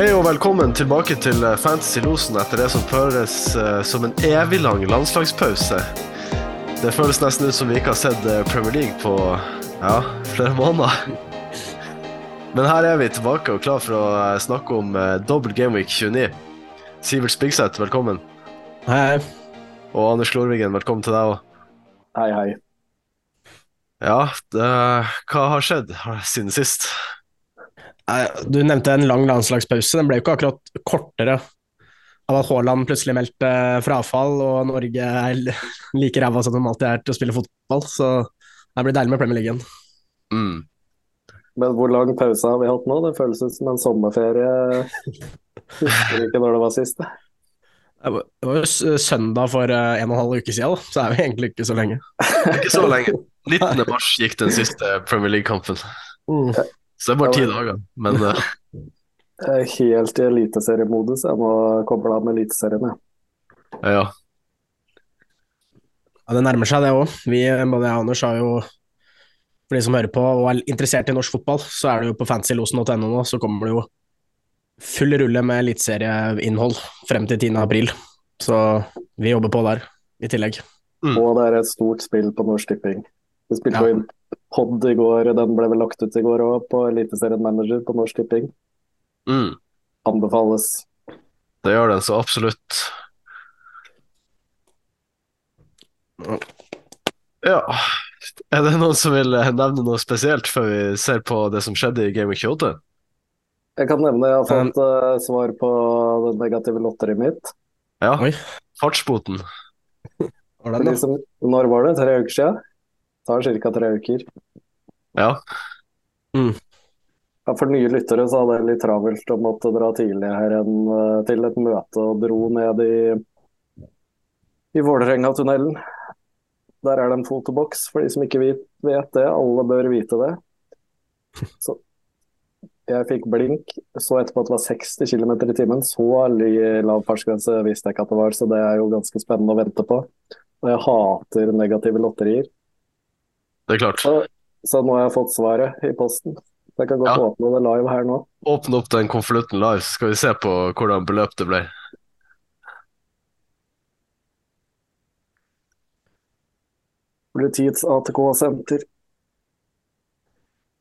Hei og velkommen tilbake til eh, Fantasy-losen etter det som føles eh, som en evig lang landslagspause. Det føles nesten ut som vi ikke har sett eh, Premier League på ja, flere måneder. Men her er vi tilbake og klar for å snakke om eh, dobbel Gameweek 29. Sivert Spigseth, velkommen. Hei. Og Anders Klorvigen, velkommen til deg òg. Hei, hei. Ja, det, hva har skjedd siden sist? Du nevnte en lang landslagspause. Den ble jo ikke akkurat kortere av at Haaland plutselig meldte frafall, og Norge er like ræva som de alltid er til å spille fotball. Så det blir deilig med Premier League igjen. Mm. Men hvor lang pause har vi hatt nå? Det føles ut som en sommerferie. Husker ikke når det var sist. det. Var jo søndag for eh, en og en halv uke siden, da. så er vi egentlig ikke så lenge. Ikke så lenge. 19. mars gikk den siste Premier League-kampen. Mm. Så det er bare ti dager. Men uh... Jeg er helt i eliteseriemodus. Jeg må koble av med eliteserien. jeg. ja. Ja, det nærmer seg det òg. Vi, både jeg og Anders, har jo For de som hører på og er interessert i norsk fotball, så er det jo på fancylosen.no nå, så kommer det jo full rulle med eliteserieinnhold frem til 10. april. Så vi jobber på der, i tillegg. Mm. Og det er et stort spill på Norsk Tipping. Vi spilte Ja. jo inn pod i går, den ble vel lagt ut i går òg, på Eliteserien Manager på Norsk Tipping. Mm. Anbefales. Det gjør den så absolutt. Ja. Er det noen som vil eh, nevne noe spesielt før vi ser på det som skjedde i Game of 28? Jeg kan nevne jeg har fått um, svar på det negative lotteriet mitt. Ja. Oi. Fartsboten. Var den, da? som, når var det? Tre uker siden? Tar ca. tre uker. Ja. Ja, For nye lyttere så hadde jeg litt travelt og måtte dra tidlig her enn eh, til et møte og dro ned i, i Vålerenga-tunnelen. Der er det en fotoboks, for de som ikke vet, vet det. Alle bør vite det. Så jeg fikk blink, så etterpå at det var 60 km i timen. Så lav fartsgrense visste jeg ikke at det var, så det er jo ganske spennende å vente på. Og jeg hater negative lotterier. Det er klart. Så, så nå har jeg fått svaret i posten. Så jeg kan godt Ja. åpne det live her nå. Åpne opp den konvolutten live, så skal vi se på hvordan beløp det ble. Politiets ATK-senter.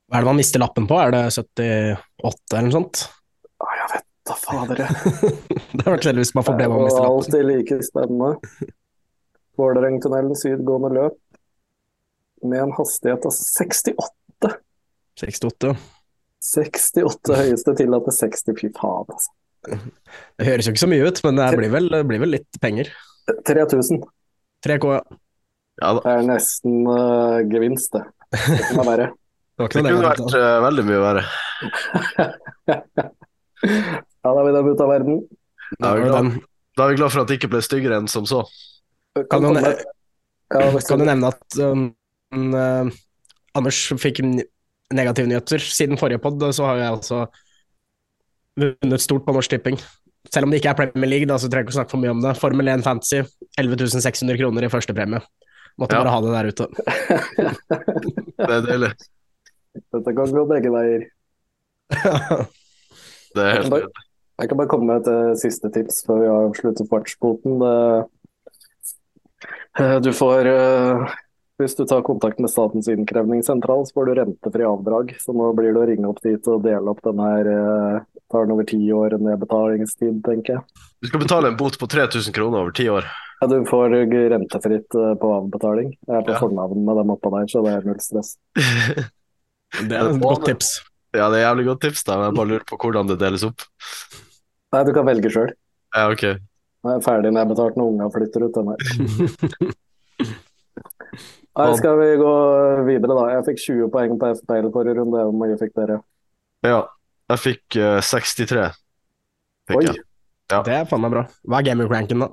Hva er det man mister lappen på? Er det 78 eller noe sånt? Ah, jeg vet da fader. jeg. det har vært kjedelig hvis man får brev om å miste lappen. alltid like spennende. Vålerengtunnelen sydgående løp med en hastighet av 68. 68. 68 høyeste tillatte 60, fy faen altså. Det høres jo ikke så mye ut, men det blir vel, det blir vel litt penger. 3000. 3K, ja. Ja da. Det er nesten uh, gevinst, det. Det kan være. Det Det kunne vært eh, veldig mye verre. Ja, da er vi dem ut av verden. Da er vi Da glad, da er vi glad for at det ikke ble styggere enn som så. Kan Kan du, komme- kan du nevne at um, uh, Anders fikk negative nyheter? Siden forrige pod så har jeg altså vunnet stort på Norsk Tipping. Selv om det ikke er Premier League, da, så trenger jeg ikke å snakke for mye om det. Formel 1 Fantasy, 11.600 kroner i førstepremie. Måtte Ja. bare ha det der ute. Det er deilig. Dette kan gå begge veier. Det er helt nydelig. Jeg kan bare komme med et eh, siste tips før vi avslutter fartsboten. Eh, du får eh, Hvis du tar kontakt med Statens innkrevingssentral, så får du rentefri avdrag. Så nå blir det å ringe opp dit og dele opp den her eh, Tar den over ti år nedbetalingstid, tenker jeg. Du skal betale en bot på 3000 kroner over ti år. Ja, du får rentefritt eh, på avbetaling. Jeg er på Ja. fornavn med dem oppå der, så det er null stress. Det er et godt tips. Ja, det er jævlig godt tips, da. men Jeg bare lurer på hvordan det deles opp. Nei, du kan velge sjøl. Ja, ok. Jeg er ferdig nedbetalt når unga flytter ut. Den her. Nei, skal vi gå videre, da? Jeg fikk 20 poeng på FPL forrige runde. Hvor mye fikk dere? Ja, jeg fikk uh, 63. Fikk Oi! jeg. Ja. Det er faen meg bra. Hva er gaming-ranken, da?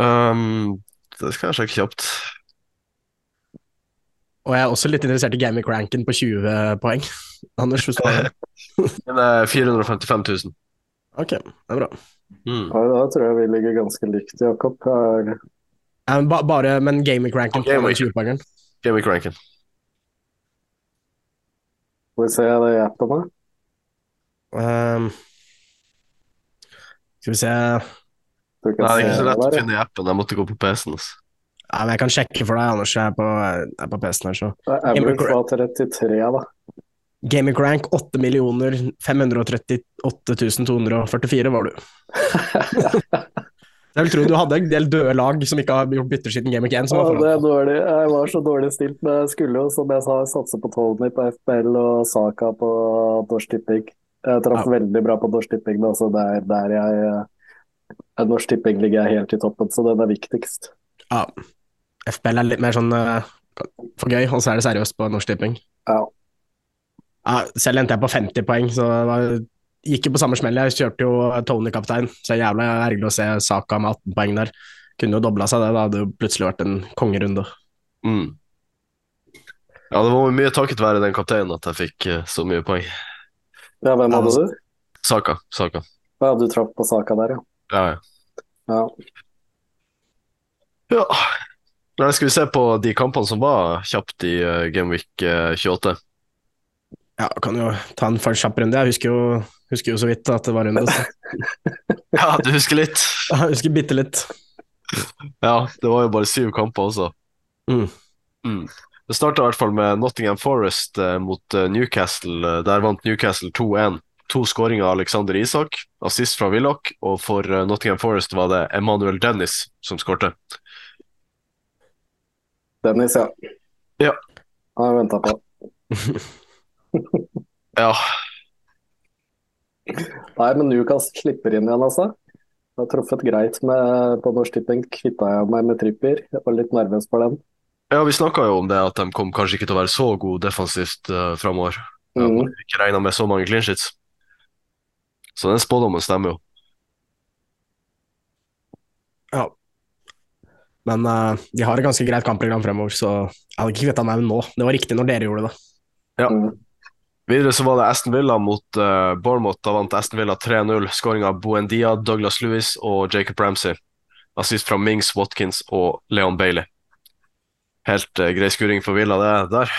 Um, det skal jeg sjekke kjapt. Og jeg er også litt interessert i gaming-ranken på 20 poeng. Anders, hvis du har det. Den er 455 000. Ok, det er bra. Mm. Ja, da tror jeg vi ligger ganske likt, Jakob. Her- Ja, men ba bare, men gaming-ranken Gaming. 20-poengeren Gaming Ranken. Får vi se det i appen, da. um, Skal vi se Nei, det er ikke så lett å finne i appen. Jeg måtte gå på PC-en. Altså. ja, men Jeg kan sjekke for deg, Anders. Jeg er på, jeg er på PC-en her, så. Average var 33, da. Gaming rank 8 538 244 var du. Jeg vil tro du hadde en del døde lag som ikke har gjort bytter siden Game Week 1. Ja, er. Jeg var så dårlig stilt, men jeg skulle jo, som jeg sa, satse på Tony på FBL og Saka på Norsk Tipping. Jeg traff Ja. veldig bra på Norsk Tipping, da, så det er der jeg eh, Norsk Tipping ligger jeg helt i toppen, så den er viktigst. Ja. FBL er litt mer sånn eh, for gøy, og så er det seriøst på Norsk Tipping. Ja. Ja, selv endte jeg på 50 poeng, så det var, gikk jo på samme smell. Jeg kjørte jo Tony-kaptein, så det er jævla ergerlig å se Saka med 18 poeng der. Kunne jo dobla seg det, da hadde jo plutselig vært en kongerunde. Mm. Ja, det var mye takket være den kapteinen at jeg fikk eh, så mye poeng. Ja, hvem hadde du? Saka. Saka. Ja, du traff på Saka der, ja. Ja, ja. ja. ja. Nei, skal vi se på de kampene som var kjapt i uh, Game Week eh, 28? Ja, kan jo ta en kjapp runde. Jeg husker jo, husker jo så vidt at det var runde. Ja, du husker litt? Jeg husker bitte litt. Ja, det var jo bare syv kamper også. Mm. Mm. Det starta i hvert fall med Nottingham Forest eh, mot eh, Newcastle. Eh, Der vant Newcastle 2-1. To skåringer av Alexander Isak, assist fra Willoch, og for eh, Nottingham Forest var det Emmanuel Dennis som skårte. Dennis, ja. Ja. Han har venta på. Ja, Nei, men Newcastle slipper inn igjen, altså. Jeg har truffet greit med, på Norsk Tipping. Kvitta jeg meg med Tripper. Jeg var litt nervøs for den. ja vi snakka jo om det at de kom kanskje ikke til å være så gode defensivt uh, framover. Ja, Mm. Ikke regna med så mange clean sheets. Så den spådommen stemmer jo. Ja. Men uh, de har et ganske greit kampprogram fremover, så jeg hadde ikke kvittet meg med nå. Det var riktig når dere gjorde det. Mm. Videre så var det Aston Villa mot uh, Bournemouth. Da vant Aston Villa 3-0. Skåring av Buendia, Douglas Lewis og Jacob Ramsey. Assist fra Mings, Watkins og Leon Bailey. Helt uh, grei skuring for Villa, det der.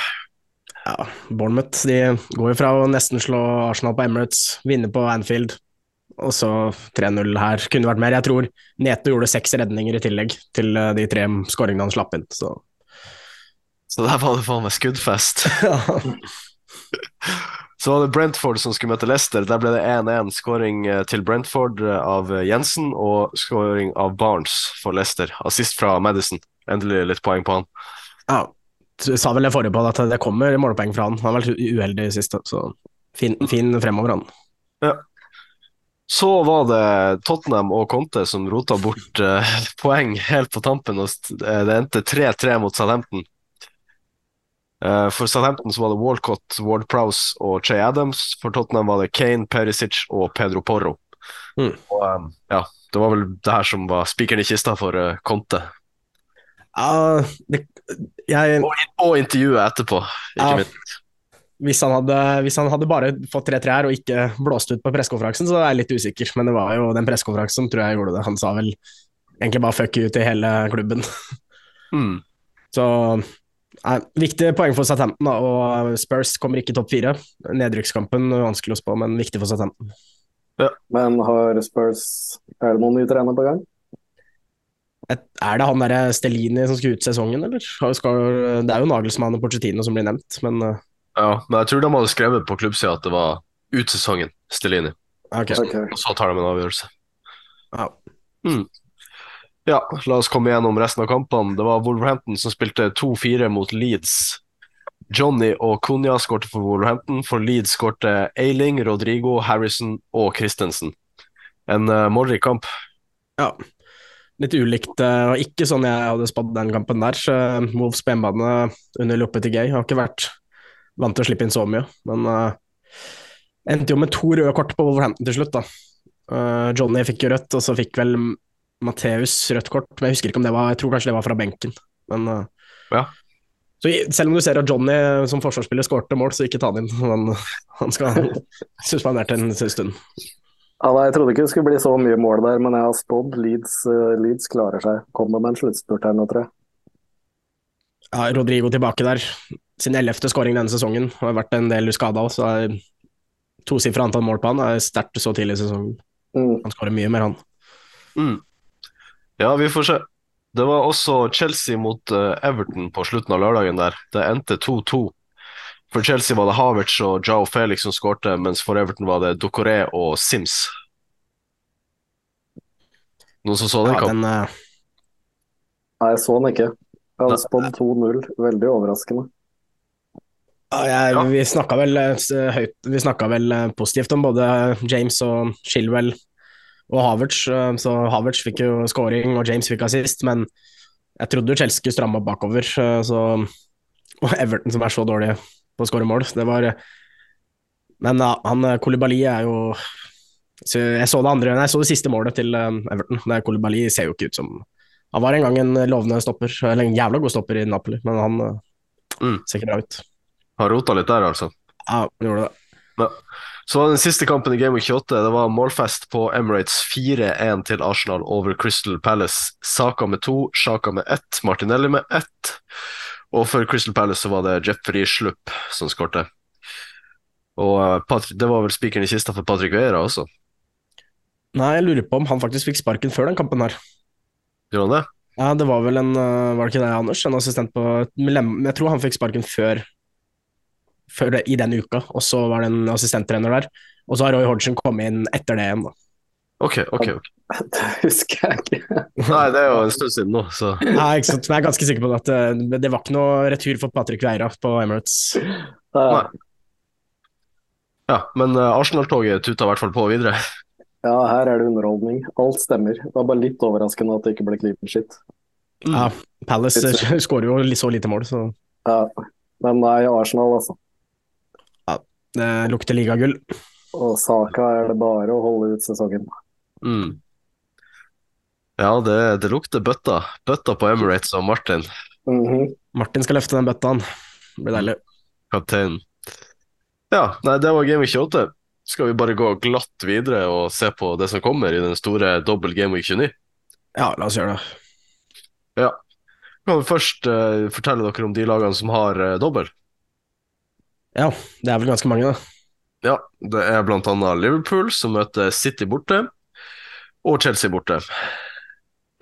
Ja, Bournemouth de går jo fra å nesten slå Arsenal på Emirates, vinne på Anfield, og så 3-0 her. Kunne vært mer. Jeg tror Neto gjorde seks redninger i tillegg til eh, de tre skåringene han slapp inn. Så Så der var det faen meg skuddfest. Så var det Brentford som skulle møte Leicester. Der ble det 1-1. Skåring eh, til Brentford eh, av eh, Jensen og skåring av Barnes for Leicester. Assist fra Madison. Endelig litt poeng på han. ja, sa vel det forrige på at det kommer målpoeng fra han. Han har vært uheldig i siste, så fin, fin fremover, han. Ja. Så var det Tottenham og Conte som rota bort eh, poeng helt på tampen. og Det endte 3-3 mot Southampton. Eh, for Southampton så var det Walcott, Ward Prowse og Che Adams. For Tottenham var det Kane, Perisic og Pedro Porro. Mm. Og eh, ja, det var vel det her som var spikeren i kista for uh, Conte. Ja, det, jeg, Og, og intervjuet etterpå, ikke uh, minst. hvis, han hadde, hvis han hadde bare fått 3-3 her og ikke blåst ut på pressekonferansen, så er jeg litt usikker. Men det var jo den pressekonferansen som tror jeg gjorde det. Han sa vel egentlig bare fuck you til hele klubben. Mm. Så nei, viktig poeng for Southampton, da, og Spurs kommer ikke i topp fire. Nedrykkskampen vanskelig å spå, men viktig for Southampton. Men har Spurs Er det noen nye trener på gang? Et- Er det han derre Stellini som skal ut sesongen, eller? Skal, det er jo Nagelsmann og Porcettino som blir nevnt, men uh, Ja, men jeg tror de hadde skrevet på klubbsida at det var ut sesongen, Stelini. ok. så, Og så tar de en avgjørelse. Ja. Ja, la oss komme gjennom resten av kampene. Det var Wolverhampton som spilte 2-4 mot Leeds. Johnny og Cunha skårte for Wolverhampton. For Leeds skårte Eiling, Rodrigo, Harrison og Christensen. En uh, målrik kamp. Ja. Litt ulikt, Det var ikke sånn jeg hadde spådd den kampen der. Så Moves på hjemmebane under Lopetegay har ikke vært vant til å slippe inn så mye, men uh, endte jo med to røde kort på Wolverhampton til slutt, da. Uh, Johnny fikk jo rødt, og så fikk vel Matheus rødt kort, men jeg husker ikke om det var Jeg tror kanskje det var fra benken, men uh, Ja. Så selv om du ser at Johnny som forsvarsspiller skårte mål, så ikke ta han inn. Han, han skal suspendert en stund. Ja, nei, jeg trodde ikke det skulle bli så mye mål der, men jeg har spådd Leeds, eh, Leeds klarer seg. Kommer med en sluttspurt her nå, tror jeg. Ja, Rodrigo tilbake der. Sin ellevte skåring denne sesongen. Har vært en del skada så er tosifra antall mål på han er sterkt så tidlig i sesongen. Mm. Han skårer mye mer, han. Mm. Ja, vi får se. Det var også Chelsea mot eh, Everton på slutten av lørdagen der. Det endte 2-2. For Chelsea var det Havertz og Jao Felix som skårte, mens for Everton var det Docoré og Sims. Noen som så den Ja, kampen? den, eh, Nei, jeg så den ikke. Jeg hadde spådd 2-0. Veldig overraskende. ja, jeg, Ja. Vi snakka vel, eh, vel positivt om både James og Chilwell og Havertz. eh, Så Havertz fikk jo scoring, og James fikk assist, men jeg trodde Chelsea skulle stramme opp bakover. eh, Så, og Everton, som er så dårlig på å skåre mål. Det var eh, Men ja, han Kolibali Koulibaly er jo så Jeg så det andre, nei, jeg så det siste målet til eh, Everton. Det Koulibaly ser jo ikke ut som Han var en gang en lovende stopper, eller en jævla god stopper i Napoli, men han eh, Mm. ser ikke bra ut. Har rota litt der, altså. Ja, han gjorde det. Så var den siste kampen i Game Week 28. Det var målfest på Emirates 4-1 til Arsenal over Crystal Palace. Saka med to, Sjaka med ett, Martinelli med ett. Og for Crystal Palace så var det Jeffrey Slupp som skårte. Og Patrick, det var vel spikeren i kista for Patrick Veira også. Nei, jeg lurer på om han faktisk fikk sparken før den kampen her. Gjorde han det? Ja, det var vel en øh, Var det ikke det, Anders? En assistent på Jeg tror han fikk sparken før, før i den uka, og så var det en assistenttrener der. Og så har Roy Hodgson kommet inn etter det igjen, da. Ok, ok. ok. Det husker jeg ikke. Nei, det er jo en stund siden nå, så Nei, ikke sant? Men jeg er ganske sikker på at det, det var ikke noe retur for Patrick Veira på Emirates. Nei. Ja, men eh, Arsenal-toget tuta i hvert fall på videre. ja, her er det underholdning. Alt stemmer. Det var bare litt overraskende at det ikke ble clean shit. Mm. Ja, Palace skårer jo så lite mål, så Ja. Men nei, Arsenal, altså. Det lukter ligagull. Og Saka er det bare å holde ut sesongen. Mm. Ja, det, det lukter bøtta. Bøtta på Emirates og Martin, Mhm. Martin skal løfte den bøtta, han. Det blir deilig. kapteinen. Ja, nei, det var Game Week 28. Skal vi bare gå glatt videre og se på det som kommer i den store dobbel Game Week 29? Ja, la oss gjøre det. Ja. Kan vi først uh, fortelle dere om de lagene som har uh, dobbel? Ja, det er vel ganske mange, da. Ja, det er blant annet Liverpool som møter City borte, og Chelsea borte.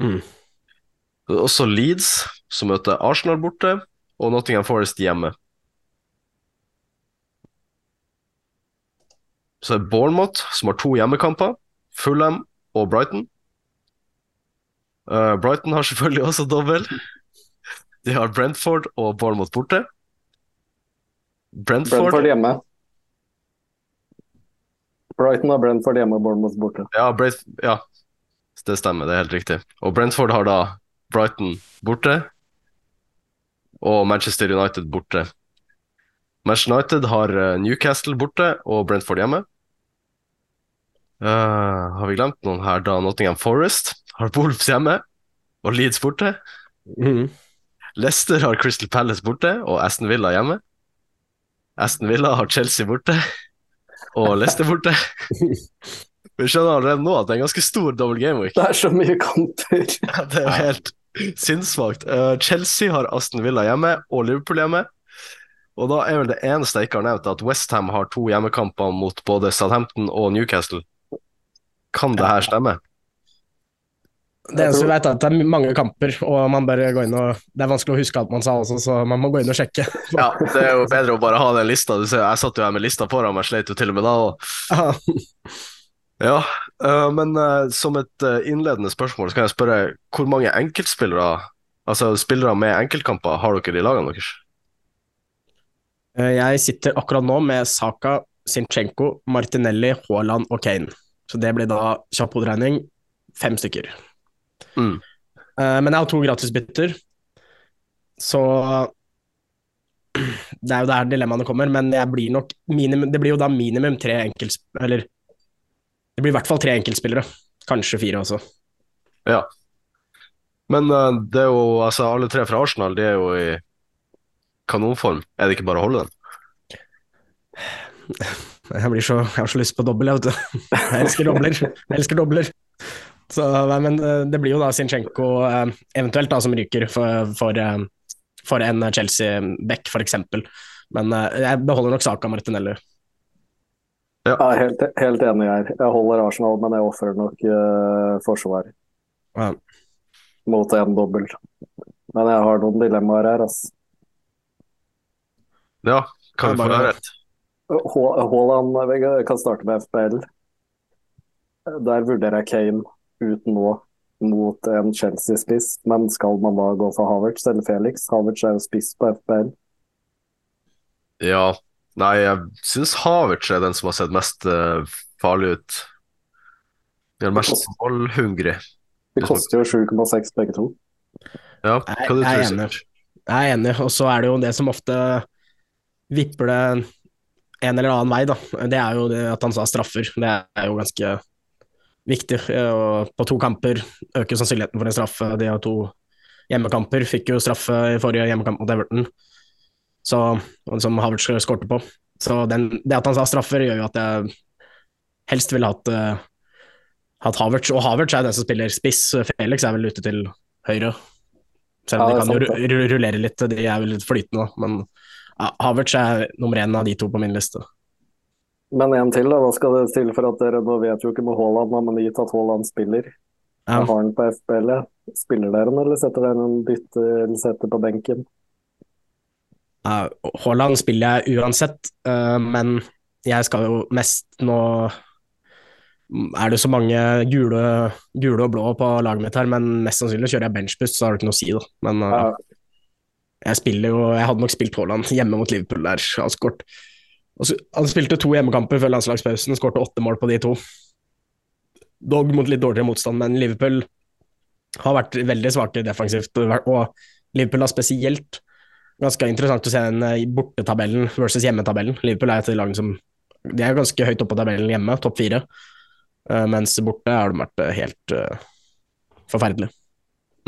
Mm. Det er også Leeds som møter Arsenal borte, og Nottingham Forest hjemme. Så er Bournemouth som har to hjemmekamper, Fulham og Brighton. Uh, Brighton har selvfølgelig også dobbel. De har Brentford og Bournemouth borte. Brentford, Brentford hjemme. Brighton har Brentford hjemme og Bournemouth borte. Ja, Brent, ja, det stemmer, det er helt riktig. Og Brentford har da Brighton borte, og Manchester United borte. Manchester United har eh, Newcastle borte og Brentford hjemme. Uh, har vi glemt noen her, da? Nottingham Forest har Wolves hjemme og Leeds borte. Mm. Leicester har Crystal Palace borte og Aston Villa hjemme. Aston Villa har Chelsea borte og Leicester borte. Vi skjønner allerede nå at det er en ganske stor double game week. Det er så mye kamper. Ja, Det er jo helt sinnssvakt. Uh, Chelsea har Aston Villa hjemme og Liverpool hjemme. Og da er vel det eneste jeg ikke har nevnt, at Westham har to hjemmekamper mot både Southampton og Newcastle. Kan det her stemme? Det eneste vi vet er at det er mange kamper, og og Det er vanskelig å huske alt man sa også, så man må gå inn og sjekke. Ja, det er jo bedre å bare ha den lista. Du ser, jeg satt jo her med lista foran meg, sleit jo til og med da. òg. Ja. eh, men eh, som et eh, innledende spørsmål så kan jeg spørre hvor mange enkeltspillere, altså spillere med enkeltkamper, har dere i lagene deres? Jeg sitter akkurat nå med Saka, Sinchenko, Martinelli, Haaland og Kane. Så det blir da kjapp hoderegning fem stykker. Mm. Eh, Men jeg har to gratisbytter, så det er jo der dilemmaene kommer. Men blir nok minimum, det blir jo da minimum tre enkeltspillere Eller det blir i hvert fall tre enkeltspillere. Kanskje fire også. Ja. Men eh, det er jo altså alle tre fra Arsenal, de er jo i kanonform. Er det ikke bare å holde den? Jeg, blir så, jeg har så lyst på dobbel, jeg, vet du. Jeg elsker dobler. Jeg elsker dobler. Så, men eh, det blir jo da Zinchenko eh, eventuelt da som ryker for, for, eh, for en Chelsea-back, f.eks. Men jeg beholder nok Saka Martinelli. Jeg er helt, helt enig her. Jeg holder Arsenal, men jeg ofrer nok uh, forsvar Ja. mot en dobbel. Men jeg har noen dilemmaer her, altså. Ja, kan vi få bare- høre et? Haaland kan starte med FPL. Der vurderer jeg Kane ut nå mot en Chelsea-spiss, men skal man da gå for Havertz eller Felix? Havertz er jo spiss på FPL. Ja. Nei, jeg syns Havertz er den som har sett mest uh, farlig ut. De er mest målhungrig. Det koster jo 7,6 begge to. Ja, hva du jeg tror enig. du? Jeg er enig, og så er det jo det som ofte vipper det en eller annen vei, da. Det er jo det at han sa straffer. Det er jo ganske viktig. Og på to kamper øker sannsynligheten for en straffe. De har to hjemmekamper. Fikk jo straffe i forrige hjemmekamp mot Everton, så, som Havertz skårte på. Så den, det at han sa straffer, gjør jo at jeg helst ville hatt, uh, hatt Havertz. Og Havertz er den som spiller spiss. Felix er vel ute til høyre. Selv om Ja, de kan sant, ru- ru- rullere litt, de er vel litt flytende. Men ja, Havertz er nummer én av de to på min liste. Men en til, da. Hva skal det til for at dere Nå vet jo ikke med Haaland, men gitt at Haaland spiller. Ja. Har han på ja. Spiller dere han, eller setter dere en bytte eller setter på benken? Ja, Haaland spiller jeg uansett, eh, men jeg skal jo mest nå er det så mange gule, gule og blå på laget mitt her, men mest sannsynlig kjører jeg benchboost, så har det ikke noe å si, da. Men eh, Ja. jeg spiller jo Jeg hadde nok spilt Haaland hjemme mot Liverpool der. Han, skårt, altså, han spilte to hjemmekamper før landslagspausen, skårte åtte mål på de to. Dog mot litt dårligere motstand, men Liverpool har vært veldig svake defensivt. Og Liverpool har spesielt ganske interessant å se den i bortetabellen versus hjemmetabellen. Liverpool er et lagene som De er ganske høyt oppe på tabellen hjemme, topp fire. Eh, mens borte har de vært eh, helt eh, forferdelig.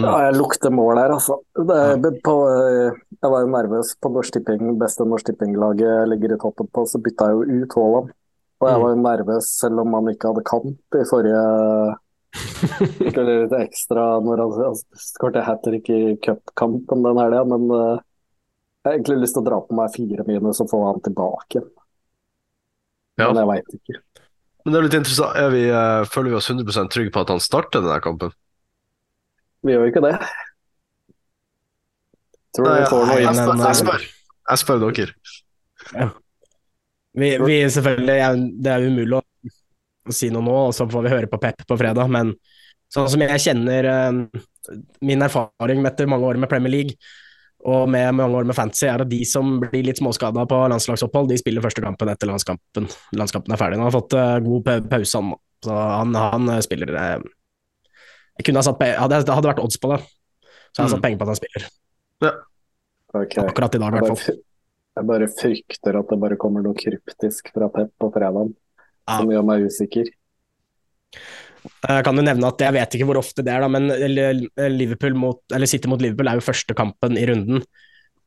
Mm. Ja, jeg lukter mål her, altså. Det på, eh, jeg var jo nervøs på Norsk Tipping, beste Norsk Tipping-laget jeg ligger i toppen på, så bytta jeg jo ut Haaland. Og jeg Mm. var jo nervøs selv om han ikke hadde kamp i forrige Skulle litt ekstra når han han skåret hat trick i cupkampen den helga, men uh, jeg har egentlig lyst til å dra på meg fire minus og få han tilbake. Ja. Men jeg veit ikke. Men det er litt interessant. Er vi, uh, føler vi oss 100% trygge på at han starter denne kampen? Vi gjør jo ikke det. Tror du vi får noe inn en- jeg, spør, jeg spør dere. Vi, vi selvfølgelig, Det er umulig å, å si noe nå, og så får vi høre på Pep på fredag. Men sånn som jeg kjenner eh, min erfaring etter mange år med Premier League og med mange år med fantasy, er at de som blir litt småskada på landslagsopphold, de spiller første kampen etter landskampen. Landskampen er ferdig. Han har fått eh, god pause, han. Så han, han eh, spiller eh, Jeg kunne ha satt hadde, det hadde vært odds på det, så jeg har Mm. satt penger på at han spiller. Ok. Akkurat i dag, i hvert fall. jeg bare frykter at det bare kommer noe kryptisk fra Pep på fredag Ja. som gjør meg usikker. Jeg kan jo nevne at jeg vet ikke hvor ofte det er, da, men Liverpool mot, eller City mot Liverpool er jo første kampen i runden.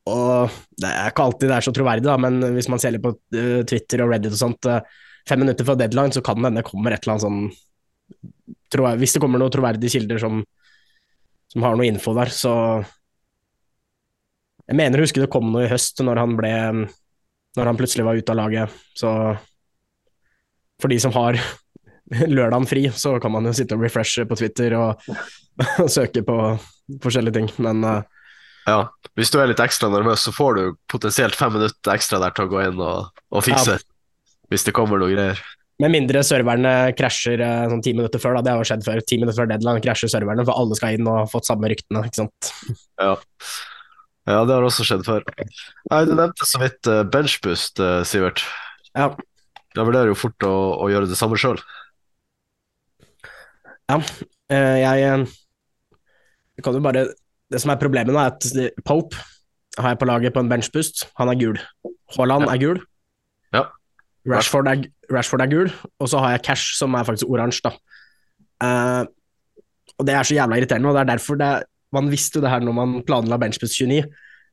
Og Det er ikke alltid det er så troverdig, da, men hvis man ser litt på eh, Twitter og Reddit og sånt, eh, fem minutter før deadline, så kan det hende det kommer et eller annet sånn Hvis det kommer noen troverdige kilder som, som har noe info der, så Jeg mener å huske det kom noe i høst, når han ble Når han plutselig var ute av laget, så For de som har lørdagen fri, så kan man jo sitte og refreshe på Twitter og, og søke på forskjellige ting. Men eh, Ja. Hvis du er litt ekstra nervøs, så får du potensielt fem minutter ekstra der til å gå inn og, og fikse. Hvis det kommer noe greier. Med mindre serverne krasjer eh, sånn ti minutter før, da. Det har jo skjedd før. Ti minutter før deadline krasjer serverne, for alle skal inn og har fått samme ryktene. ikke sant? Ja. ja, det har også skjedd før. Nei, du nevnte så vidt uh, benchboost, eh, Sivert. Ja. Jeg vurderer jo fort å, å gjøre det samme sjøl. Ja, jeg eh, jeg kan jo bare Det som er problemet nå, er at Pope har jeg på laget på en benchboost. Han er gul. Haaland Ja. er gul. Rashford er, Rashford er gul. Og så har jeg Cash, som er faktisk oransje. Eh, og det er så jævla irriterende, og det er derfor det er, Man visste jo det her når man planla Benchbus 29.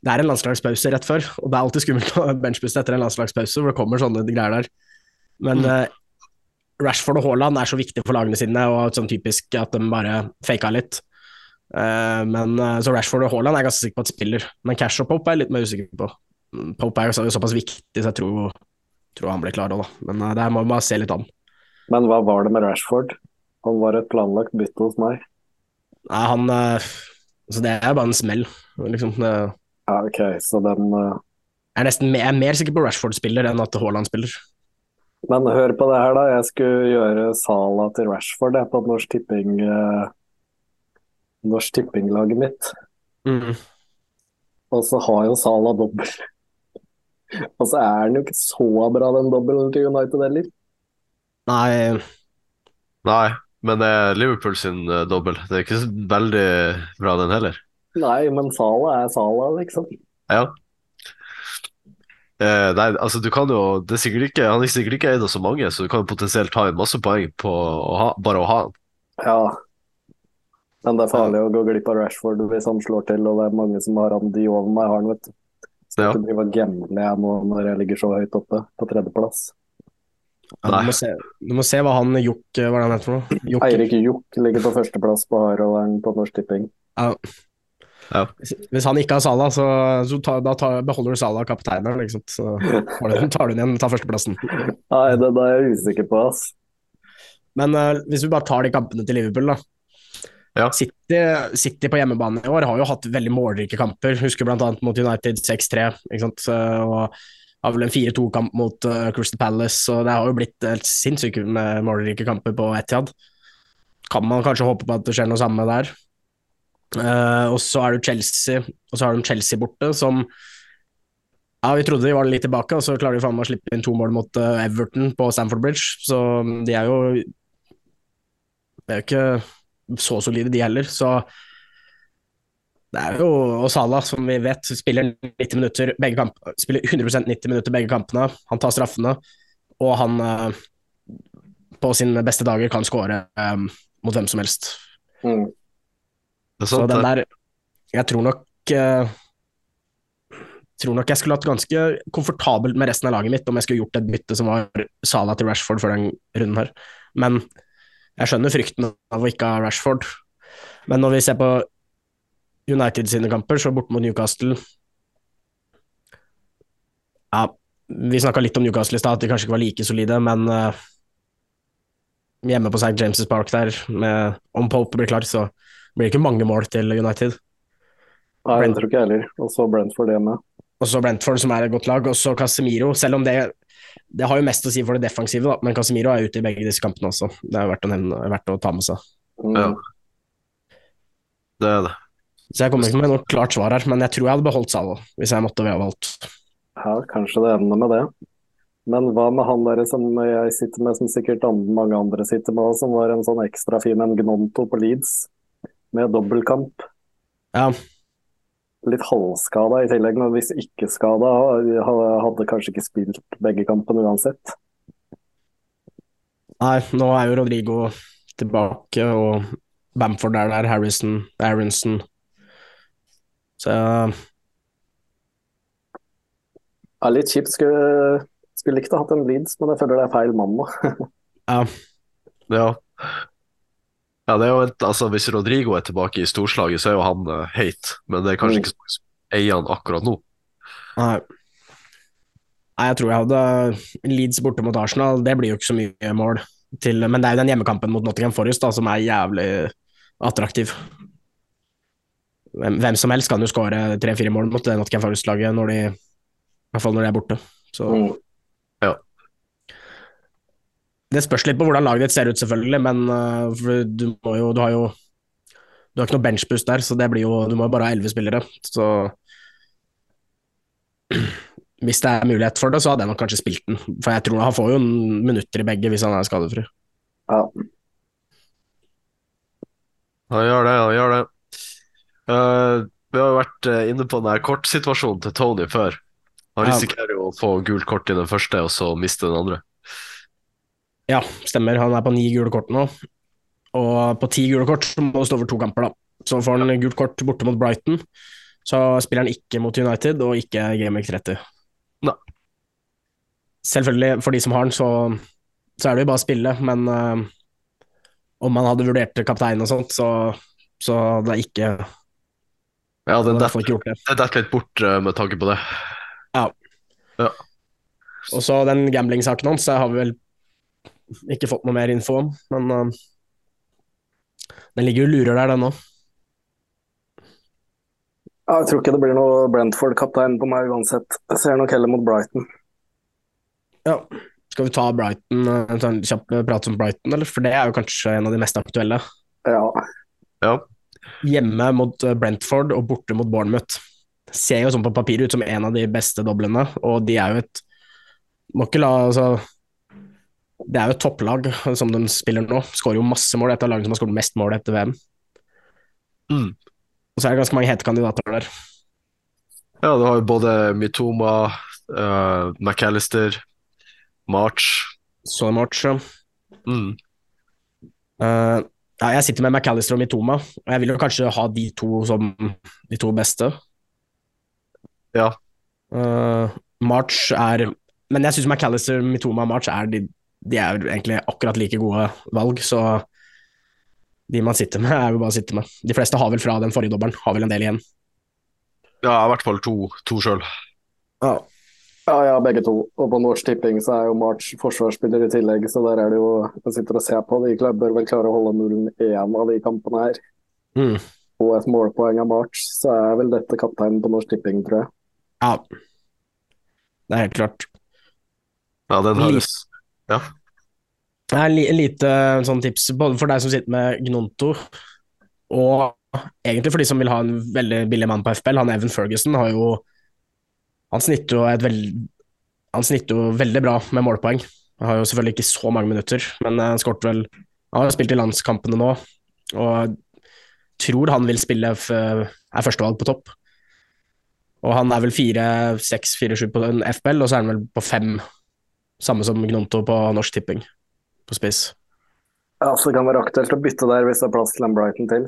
Det er en landslagspause rett før, og det er alltid skummelt å benchbooste etter en landslagspause, hvor det kommer sånne greier der. Men Mm. uh, Rashford og Haaland er så viktig for lagene sine, og sånn typisk at de bare faka litt. Uh, men Så Rashford og Haaland er jeg ganske sikker på at spiller, men Cash og Pope er jeg litt mer usikker på. Pop er jo såpass viktig, så jeg tror tror han blir klar òg, da. Men uh, det her må vi bare se litt an. Men hva var det med Rashford? Han var et planlagt bytte hos meg. Nei, han uh, Altså, det er bare en smell, liksom. Det Ja, ok, så den jeg er nesten jeg er mer sikker på Rashford-spiller enn at Haaland spiller. Men hør på det her, da. Jeg skulle gjøre Sala til Rashford jeg, på Norsk Tipping uh, Norsk Tipping-laget mitt. Mm. Og så har jo Sala dobbel. Og så er den jo ikke så bra, den dobbelen til United heller. Nei, Nei, men det er Liverpool sin uh, dobbel. Det er ikke så veldig bra, den heller. Nei, men Sala er Sala, liksom. Ja. Eh, nei, altså du kan jo det er sikkert ikke, Han er sikkert ikke eid av så mange, så du kan jo potensielt ta inn masse poeng på å ha, bare å ha han. Ja. Men det er farlig å gå glipp av Rashford hvis han slår til, og det er mange som har han de over meg, har han, vet du. Så Ja. ikke drive og gamble jeg nå når jeg ligger så høyt oppe, på tredjeplass. ja, du, må se, du må se hva han Jokk Hva er det han heter for noe? Jokk- Eirik Jokk ligger på førsteplass på hardrolleren på Norsk Tipping. Ja. Ja. Hvis- Hvis han ikke har Salah, så, så ta, da ta, beholder du Salah kapteineren, ikke sant. Så tar du, tar du den igjen, tar førsteplassen. Nei, det da er jeg usikker på, ass. Men uh, hvis vi bare tar de kampene til Liverpool, da. Ja. City, City på hjemmebane i år har jo hatt veldig målrike kamper. Husker bl.a. mot United 6-3. ikke sant? Så- Og har vel en 4-2-kamp mot uh, Crystal Palace. Så det har jo blitt helt sinnssykt med målrike kamper på Etiad. Kan man kanskje håpe på at det skjer noe samme der. Uh, og så er det Chelsea, og så har de Chelsea borte, som ja, vi trodde de var litt tilbake, og så klarer de faen meg å slippe inn to mål mot eh, Everton på Stamford Bridge. Så de er jo Det er jo ikke så solide, de heller. Så det er jo Og Salah, som vi vet, spiller 90 minutter begge kamp, spiller 100% 90 minutter begge kampene. Han tar straffene, og han eh, på sine beste dager kan skåre um, mot hvem som helst. Mm. Det er Så den det. der Jeg tror nok uh, tror nok jeg skulle hatt ganske komfortabelt med resten av laget mitt om jeg skulle gjort et bytte som var Salah til Rashford for den runden her. Men jeg skjønner frykten av å ikke ha Rashford. Men når vi ser på United sine kamper, så borte mot Newcastle Ja, vi snakka litt om Newcastle i stad, at de kanskje ikke var like solide, men uh, hjemme på St. James' Park der, med, om Pope blir klar, så blir det ikke mange mål til United. Nei, det tror ikke jeg heller. Og så Brentford hjemme. Og så Brentford, som er et godt lag, og så Casemiro. Selv om det, det har jo mest å si for det defensive, da. men Casemiro er ute i begge disse kampene også. Det er verdt å, nevne, verdt å ta med seg. Mm. Ja. Det er det. Så jeg kommer ikke med noe klart svar her, men jeg tror jeg hadde beholdt Salo hvis jeg måtte ha valgt. Ja, kanskje det ender med det. Men hva med han der som jeg sitter med, som sikkert mange andre sitter med, som var en sånn ekstra fin en Gnonto på Leeds, med dobbeltkamp. Ja, Litt halvskada i tillegg, men hvis ikke skada, hadde kanskje ikke spilt begge kampene uansett. nei, nå er jo Rodrigo tilbake, og Bamford er der, Harrison, Aronson Så Ja, litt kjipt. Skulle, skulle likt å ha hatt en Leeds, men jeg føler det er feil mann nå. ja, Ja. Ja, det er jo et, altså Hvis Rodrigo er tilbake i storslaget, så er jo han uh, heit, men det er kanskje Mm. ikke så eier han akkurat nå. nei. Nei, jeg tror jeg hadde Leeds borte mot Arsenal, det blir jo ikke så mye mål til Men det er jo den hjemmekampen mot Nottingham Forest da, som er jævlig attraktiv. Hvem, hvem som helst kan jo skåre tre-fire mål mot det Nottingham Forest-laget, når de i hvert fall når de er borte. Så Mm. Det spørs litt på hvordan laget ditt ser ut, selvfølgelig, men for du må jo Du har jo Du har ikke noe benchboost der, så det blir jo Du må jo bare ha elleve spillere, så Hvis det er mulighet for det, så hadde jeg nok kanskje spilt den. For jeg tror han får jo minutter i begge hvis han er skadefri. Ja. Han gjør det, han gjør det. Uh, vi har jo vært eh, inne på den kortsituasjonen til Tony før. Han risikerer jo å få gult kort i den første, og så miste den andre. Ja, stemmer. Han er på ni gule kort nå. Og på ti gule kort så må det stå over to kamper, da. Så får han gult kort borte mot Brighton. Så spiller han ikke mot United, og ikke Gameweek 30. Nei. Selvfølgelig, for de som har den, så, så er det jo bare å spille, men uh, om man hadde vurdert kaptein og sånt, så, så hadde jeg ikke Ja, den detter litt bort uh, med tanke på det. Ja. Ja. Og så den gambling-saken hans jeg har vi vel ikke fått noe mer info om, men uh, den ligger jo og lurer der, den òg. Ja, jeg tror ikke det blir noe Brentford-kaptein på meg uansett. Jeg ser nok heller mot Brighton. Ja. Skal vi ta Brighton, uh, en sånn kjapp prat om Brighton, eller? For det er jo kanskje en av de mest aktuelle. Ja. Ja. Hjemme mot uh, Brentford og borte mot Bournemouth. Ser jo sånn på papiret ut som en av de beste doblene, og de er jo et Må ikke la altså Det er jo et topplag som de spiller nå. Skårer jo masse mål. Et av lagene som har skåret mest mål etter VM. Mm. Og så er det ganske mange hete kandidater der. Ja, du har jo både Mitoma, uh, McAllister, March. Så March, ja. Mm. Uh, ja, jeg sitter med McAllister og Mitoma, og jeg vil jo kanskje ha de to som de to beste. Ja. Uh, March er Men jeg syns McAllister, Mitoma og March er de, de er jo egentlig akkurat like gode valg, så de man sitter med, er jo bare å sitte med. De fleste har vel fra den forrige dobbelen, har vel en del igjen. Ja, i hvert fall to, to sjøl. Ja. Ja, ja, begge to. Og på Norsk Tipping så er jo March forsvarsspiller i tillegg, så der er det jo Jeg sitter og ser på. De bør vel klare å holde nullen i én av de kampene her. Mm. Og et målpoeng av March, så er vel dette kapteinen på Norsk Tipping, tror jeg. ja. Det er helt klart. Ja, den høres Ja. Det er li lite sånn tips både for deg som sitter med Gnonto, og egentlig for de som vil ha en veldig billig mann på FPL. Han Evan Ferguson har jo Han snitter jo et veld, Han snitter jo veldig bra med målpoeng. Han har jo selvfølgelig ikke så mange minutter, men eh, han skåret vel Han har spilt i landskampene nå, og tror han vil spille er førstevalg på topp. Og han er vel 4-6-4-7 på FPL, og så er han vel på 5, samme som Gnonto på Norsk Tipping på spiss. Ja, så det kan være aktuelt å bytte der hvis det er plass til en Brighton til.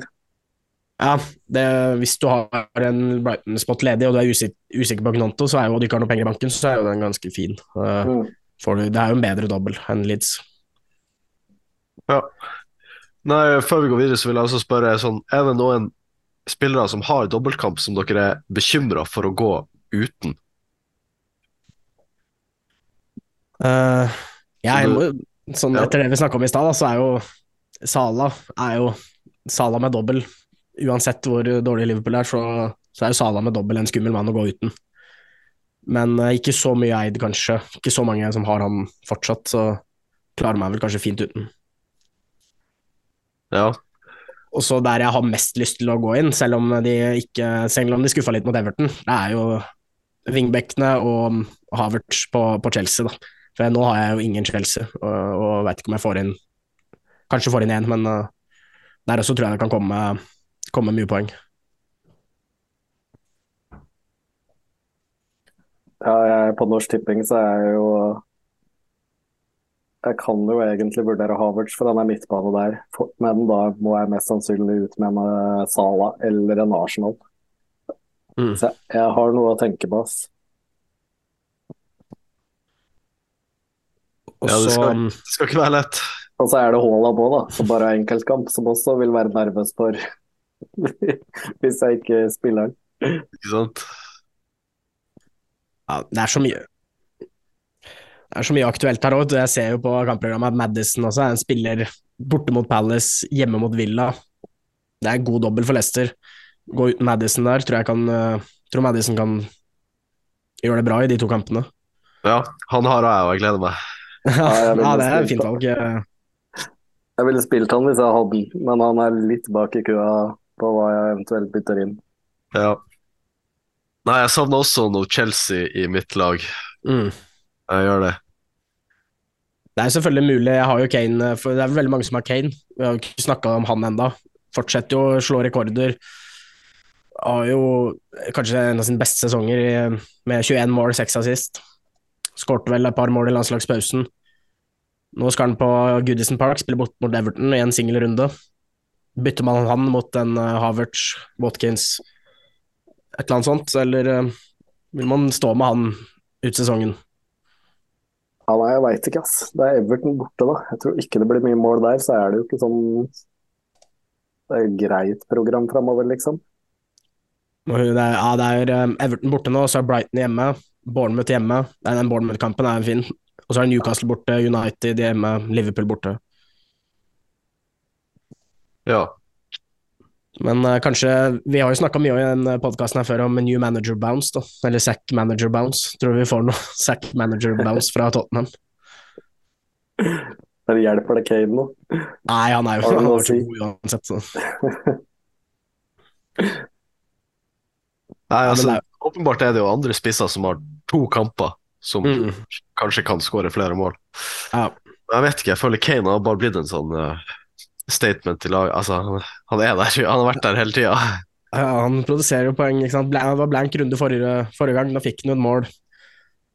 Ja, det, hvis du har en Brighton-spot ledig og du er usikker, usikker på Gnonto, så er jo, og du ikke har noe penger i banken, så er jo den ganske fin. Uh, Mm. får du, det er jo en bedre dobbel enn Leeds. Ja. Nei, før vi går videre, så vil jeg også spørre sånn, er det noen spillere som har dobbeltkamp som dere er bekymra for å gå uten? Uh, jeg sånn, etter det vi snakka om i stad, så er jo Sala er jo Sala med dobbel. Uansett hvor dårlig Liverpool er, så, så er jo Sala med dobbel en skummel mann å gå uten. Men uh, ikke så mye eid, kanskje. Ikke så mange som har han fortsatt, så klarer meg vel kanskje fint uten. Ja. Og så der jeg har mest lyst til å gå inn, selv om de ikke Selv om de skuffa litt mot Everton, det er jo vingbekkene og Havertz på, på Chelsea, da. For nå har jeg jo ingen Chelsea, og, og veit ikke om jeg får inn Kanskje får inn én, men uh, der også tror jeg det kan komme, komme mye poeng. Ja, jeg, på Norsk Tipping så er jeg jo Jeg kan jo egentlig vurdere Havertz, for han er midtbane der. Men da må jeg mest sannsynlig ut med en eh, Sala eller en Arsenal. Mm. Så jeg, jeg har noe å tenke på, ass. Og Ja, det så skal- Det skal ikke være lett. Og så er det Haaland òg, da, som bare har enkeltkamp, som også vil være nervøs for hvis jeg ikke spiller den. Ikke sant? ja, Det er så mye Det er så mye aktuelt her òg. Jeg ser jo på kampprogrammet at Madison også er en spiller borte mot Palace, hjemme mot Villa. Det er god dobbel for Leicester. Gå uten Madison der, tror jeg kan uh, Tror Madison kan gjøre det bra i de to kampene. Ja, han har jeg, og jeg gleder meg. Ja, ja det er et fint valg. Jeg ville spilt han hvis jeg hadde den, men han er litt bak i køa på hva jeg eventuelt bytter inn. Ja. Nei, jeg savner også noe Chelsea i mitt lag. Mm. Jeg gjør det. Det er selvfølgelig mulig. Jeg har jo Kane, for det er vel veldig mange som har Kane. Vi har jo ikke snakka om han enda. Fortsetter jo å slå rekorder. Har jo kanskje en av sine beste sesonger med 21 mål, 6 assist. Skårte vel et par mål i landslagspausen. Nå skal han på Goodison Park, spille bort mot Everton i en singelrunde. Bytter man han mot en uh, Havertz, Watkins, et eller annet sånt, eller uh, vil man stå med han ut sesongen? Ja, nei, jeg veit ikke, ass. Det er Everton borte, da. Jeg tror ikke det blir mye mål der. Så er det jo ikke sånn Det er et greit program framover, liksom. Det ja, det er um, Everton borte nå, så er Brighton hjemme. Bournemouth hjemme. Nei, den Bournemouth-kampen er fin. Og så er det Newcastle borte, United hjemme, Liverpool borte. Ja. Men uh, kanskje Vi har jo snakka mye i den podkasten her før om new manager bounce, da. Eller sack manager bounce. Tror vi får noe sack manager bounce fra Tottenham? Men hjelper det Kane nå? Nei, han er jo han har å si? god uansett, så. Nei, altså, åpenbart er det jo andre spisser som har to kamper som Mm. kanskje kan skåre flere mål. Ja. Jeg vet ikke, jeg føler Kane har bare blitt en sånn uh, statement til lag. Altså, han, han er der, han har vært der hele tida. Ja, han produserer jo poeng. Ikke sant? Det var blank runde forrige, forrige gang, da fikk han jo et mål.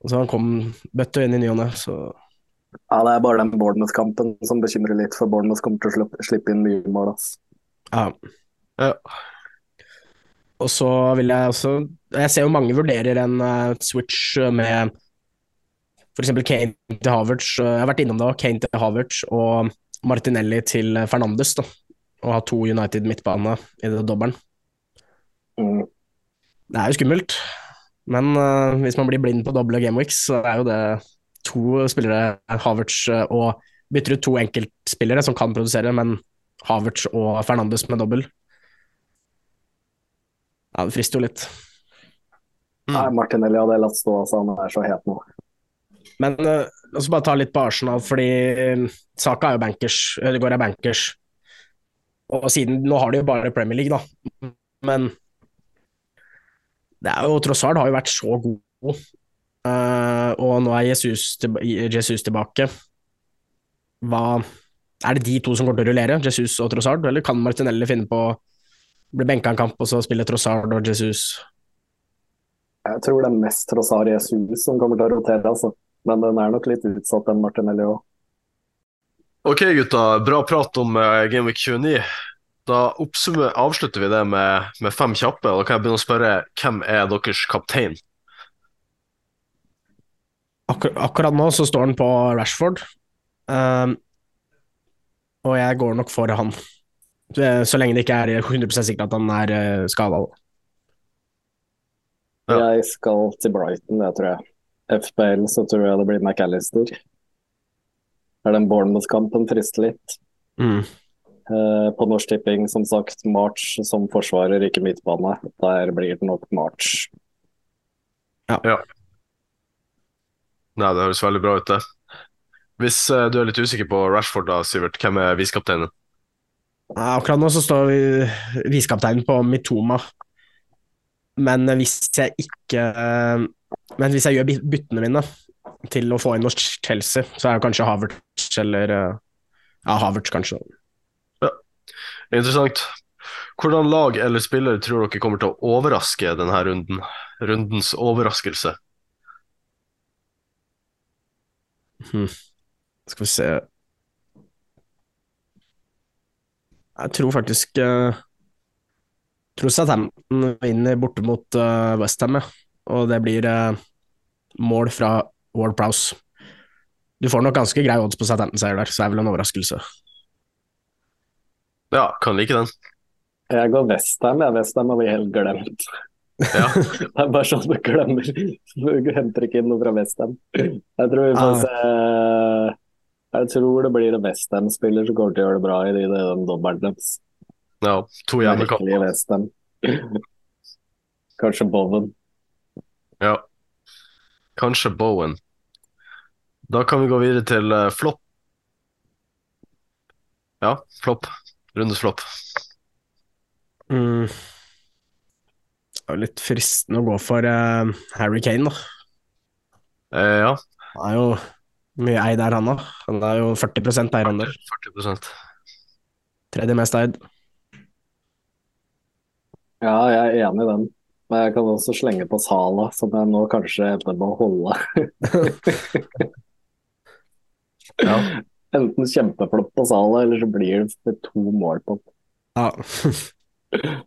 Og så han kom bøtta inn i ny og ne, så Ja, det er bare den Bournemouth-kampen som bekymrer litt, for Bournemouth kommer til å slippe, slippe inn mye mål. altså. ja. Ja. Og så vil jeg også Jeg ser jo mange vurderer en uh, switch med f.eks. Kane til Havertz. eh, Jeg har vært innom det, Kane til Havertz og Martinelli til Fernandes. da. Og ha to United midtbane i det dobbelen. Mm. Det er jo skummelt, men uh, hvis man blir blind på doble gameweeks, så er jo det to spillere, Havertz eh, og bytter ut to enkeltspillere som kan produsere, men Havertz og Fernandes med dobbel. Ja, det frister jo litt. Nei, Martinelli hadde latt stå, altså. Han er så het nå. Men uh, la oss bare ta litt på Arsenal, fordi eh, Saka er jo bankers. Ødegaard er bankers. Og siden Nå har de jo bare Premier League, da. Men det er jo Trossard har jo vært så god. Uh, og nå er Jesus, til, Jesus tilbake. Hva Er det de to som kommer til å rullere, Jesus og Trossard, eller kan Martinelli finne på å bli benka en kamp, og så spiller Trossard og Jesus? Jeg tror det er mest Trossard Jesus som kommer til å rotere, altså. Men den er nok litt utsatt, den Martinelli òg. Ok, gutta. Bra prat om uh, Gameweek 29. Da avslutter vi det med, med fem kjappe. Og da kan jeg begynne å spørre hvem er deres kaptein? Akkur akkurat nå så står han på Rashford, um, og jeg går nok for han. Så- Så lenge det ikke er 100% sikkert at han er uh, skada. Ja. Jeg skal til Brighton, det tror jeg. FPL så tror jeg det blir McAllister. Er den Bournemouth-kampen frister litt. Mm. Eh, på Norsk Tipping, som sagt, March som forsvarer, ikke midtbane. Der blir det nok March. Ja Nei, det høres veldig bra ut, det. Hvis eh, du er litt usikker på Rashford, da, Sivert, hvem er visekapteinen? Ja, Akkurat nå så står vi visekapteinen på Mitoma, men hvis jeg ikke eh, Men hvis jeg gjør byttene mine til å få inn hos Chelsea, så er det kanskje Havertz eller eh, Ja, Havertz, kanskje. Ja, Interessant. Hvordan lag eller spiller tror dere kommer til å overraske denne runden? Rundens overraskelse. Hmm. Skal vi se Jeg tror faktisk uh, tror Southampton vinner borte mot uh, Westham, ja. og det blir uh, mål fra Ward Prowse. Du får nok ganske grei odds på Southampton-seier der, så det er vel en overraskelse. Ja, kan like den. Jeg går Westham, jeg. Westham har vi helt glemt. Ja. Det er bare sånn du glemmer. Du henter ikke inn noe fra Westham. Jeg tror vi får Ah. se Jeg tror det blir en Westham-spiller som kommer til å gjøre det bra i de, de, de dobbelen deres. ja to Westham. Kanskje Bowen. Ja. Kanskje Bowen. Da kan vi gå videre til uh, flopp. Ja, flopp. Rundes flopp. Mm. Det er jo litt fristende å gå for uh, Harry Kane, da. Eh, ja, Han er jo mye eid er han da. Han er jo 40% eierandel. 40 Tredje mest eid. Ja, jeg er enig i den. Men jeg kan også slenge på Sala, som jeg nå kanskje evner med å holde. Ja. Enten kjempeflott på Sala, eller så blir det med to mål på Ja.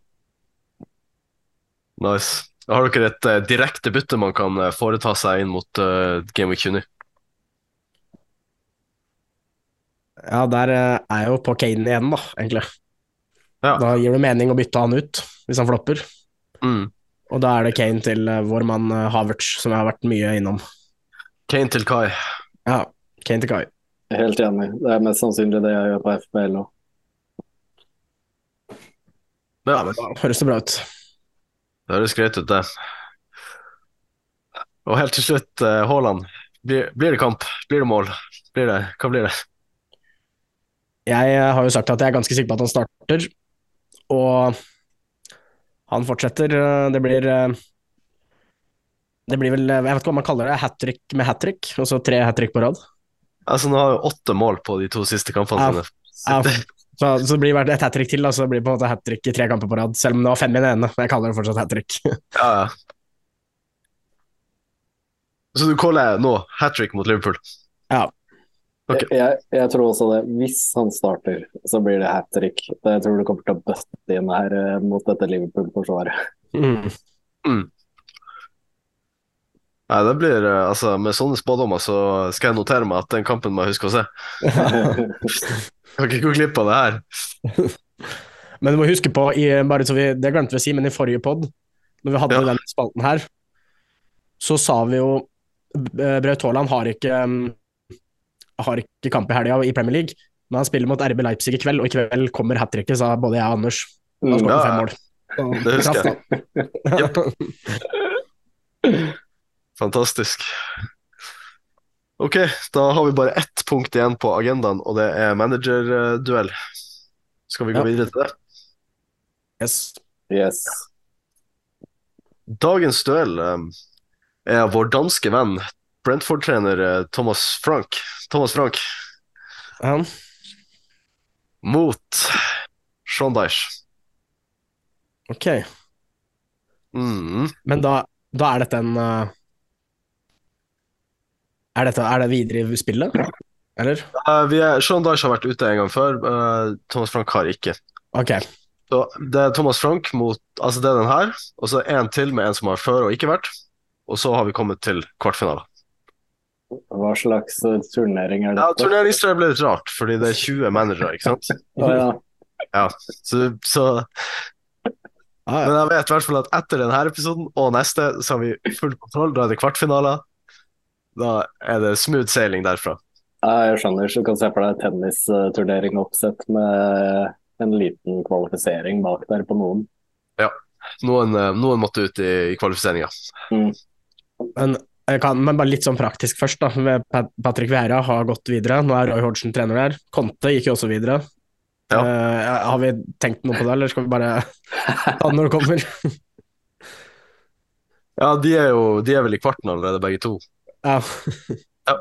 Nice. Har dere et uh, direkte bytte man kan eh, foreta seg inn mot uh, Game Week 29? Ja, der eh, er jeg jo på Kane igjen, da, egentlig. Ja. Da gir det mening å bytte han ut, hvis han flopper. Mm. Og da er det Kane til eh, vår mann eh, Havertz, som jeg har vært mye innom. Kane til Kai. Ja, Kane til Kai. Helt enig. Det er mest sannsynlig det jeg gjør på FPL nå. Ja, Da høres det bra ut. det høres greit ut, det. Og helt til slutt, Haaland. Blir, blir det kamp? Blir det mål? Blir det? Hva blir det? Jeg eh, har jo sagt at jeg er ganske sikker på at han starter, og han fortsetter. eh, Det blir eh, Det blir vel Jeg vet ikke hva man kaller det, hat trick med hat trick, og så tre hat trick på rad. Altså, Nå har jo åtte mål på de to siste kampene Ja. Ja, så, så blir det et hat trick til, da, så det blir på en måte hat trick i tre kamper på rad. Selv om det var fem i den ene. Jeg kaller det fortsatt hat trick. Ja, ja. Så du caller nå hat trick mot Liverpool? Ja. Ok. Jeg, jeg tror også det. Hvis han starter, så blir det hat trick. Jeg tror det kommer til å bøtte inn her uh, mot dette Liverpool-forsvaret. Mm. Nei, det blir, uh, altså Med sånne spådommer så skal jeg notere meg at den kampen må jeg huske å se. Kan ikke gå glipp av det her. Men du må huske på, i, bare så vi, det glemte vi å si, men i forrige pod, når vi hadde Ja. den spalten her, så sa vi jo eh, Braut Haaland har ikke um, har ikke kamp i helga i Premier League, men han spiller mot RB Leipzig i kveld, og i kveld kommer hat tricket, sa både jeg og Anders. Da Mm, skåret ja, fem mål. Så, Det husker jeg. Fantastisk. Ok, da har vi bare ett punkt igjen på agendaen, og det er managerduell. Skal vi gå Ja. videre til det? Yes. Yes. Dagens duell um, er vår danske venn, Brentford-trener eh, Thomas Frank. Thomas Frank Han? mot Sean Dyche. Ok, Mm. men da, da er dette en uh, er, dette, er det videre i spillet, eller? Uh, vi er, Sean Dyche har vært ute en gang før, Uh, Thomas Frank har ikke. Ok, Så det er Thomas Frank mot Altså det er den her, og så en til med en som har før og ikke vært. Og så har vi kommet til kvartfinale. Hva slags eh, turnering er Ja, dette? Turneringsstrøm ble litt rart, fordi det er 20 managere, ikke sant? Å, ja. Så, så ah, Men jeg vet i hvert fall at etter denne episoden og neste, så har vi full kontroll. Da er det kvartfinaler. Da er det smooth sailing derfra. ja, jeg skjønner. Så du kan se for deg tennisturnering oppsett med en liten kvalifisering bak der på noen. Noen, eh, noen måtte ut i, i kvalifiseringa. Men, jeg kan, men bare litt sånn praktisk først, da. Patrick Vera har gått videre. Nå er Roy Hodgson trener der. Conte gikk jo også videre. Ja. Uh, har vi tenkt noe på det, eller skal vi bare ta det når det kommer? Ja, de er jo de er vel i kvarten allerede, begge to. ja, Ja,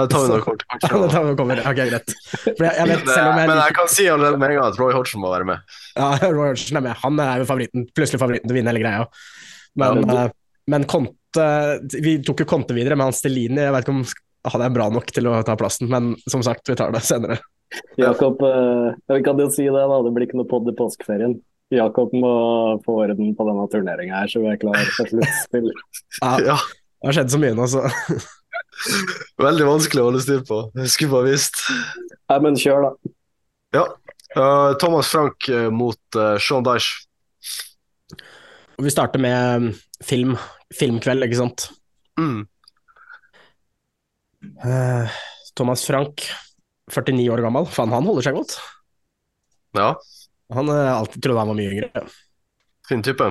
det tar vi når det kommer til det tar vi når det kommer. Ok, greit. Jeg, jeg vet, Men, jeg men jeg kan si allerede med en gang at Roy Hodgson må være med. ja, Roy Hodgson er med. Han er jo favoritten, plutselig favoritten til å vinne hele greia. Men, Ja, eh, men Conte Vi tok jo Conte videre, men han Stellini jeg vet ikke om han er bra nok til å ta plassen, men som sagt, vi tar det senere. Jakob, eh, vi kan jo si det, da. Det blir ikke noe podd i påskeferien. Jakob må få orden på denne turneringa her, så vi er klar for sluttspill. Ja, det har skjedd så mye nå, så Veldig vanskelig å holde styr på. Jeg skulle bare visst. Nei, men kjør, da. Ja. Uh, Thomas Frank eh, mot uh, Sean Dyche. Vi starter med um, film, filmkveld, ikke sant. Mm. Uh, Thomas Frank, 49 år gammel. Faen, han holder seg godt. Ja, Han uh, alltid trodde han var mye yngre. fin type.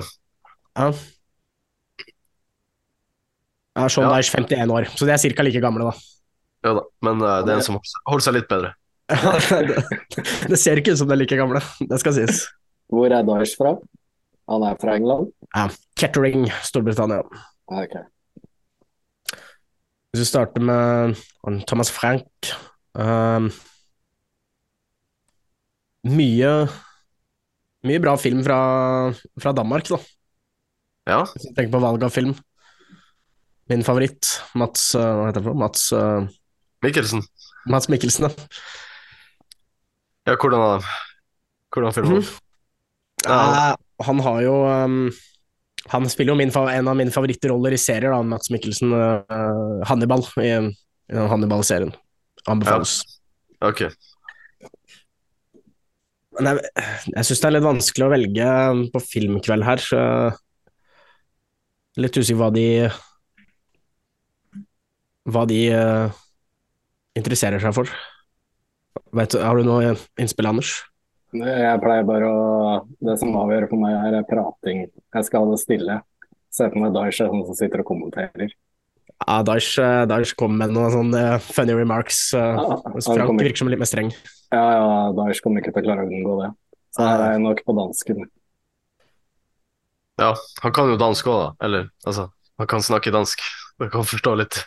Ja. Ja, Sean Ja. Dyche 51 år, så de er ca. like gamle, da. Ja da, men uh, det er en som holder seg litt bedre. det, det ser ikke ut som de er like gamle, det skal sies. Hvor er Daesh fra? Han er fra England? Ja. Kettering, Storbritannia. Okay. Hvis vi starter med Thomas Frank um, Mye Mye bra film fra, fra Danmark, da. Ja, Hvis du tenker på valg av film. Min favoritt, Mats uh, Hva heter han for? Mats, uh, Mikkelsen. Mats Mikkelsen. ja. Ja, hvordan? Hvordan filmer han? Ja. Eh, han har jo um, Han spiller jo min, en av mine favorittroller i serier, da, Mats Mikkelsen. uh, Hannibal, i, i Hannibal-serien. Anbefales. Ok. Men jeg, jeg syns det er litt vanskelig å velge på filmkveld her. så Litt usikker hva de Hva de uh, interesserer seg for. Vet, har du noe innspill, Anders? Jeg pleier bare å Det som avgjør for meg, er prating. Jeg skal ha det stille. Se på meg Daesh er sånn som sitter og kommenterer. Ja, Daesh, eh, kom med noen sånne funny remarks. eh, Ja, Frank kommer- virker som litt mer streng. Ja, ja, Daesh kommer ikke til å klare å unngå det. Så her er jeg nok på dansken. Ja, han kan jo dansk òg, da. Eller, altså, han kan snakke dansk. Jeg kan forstå litt.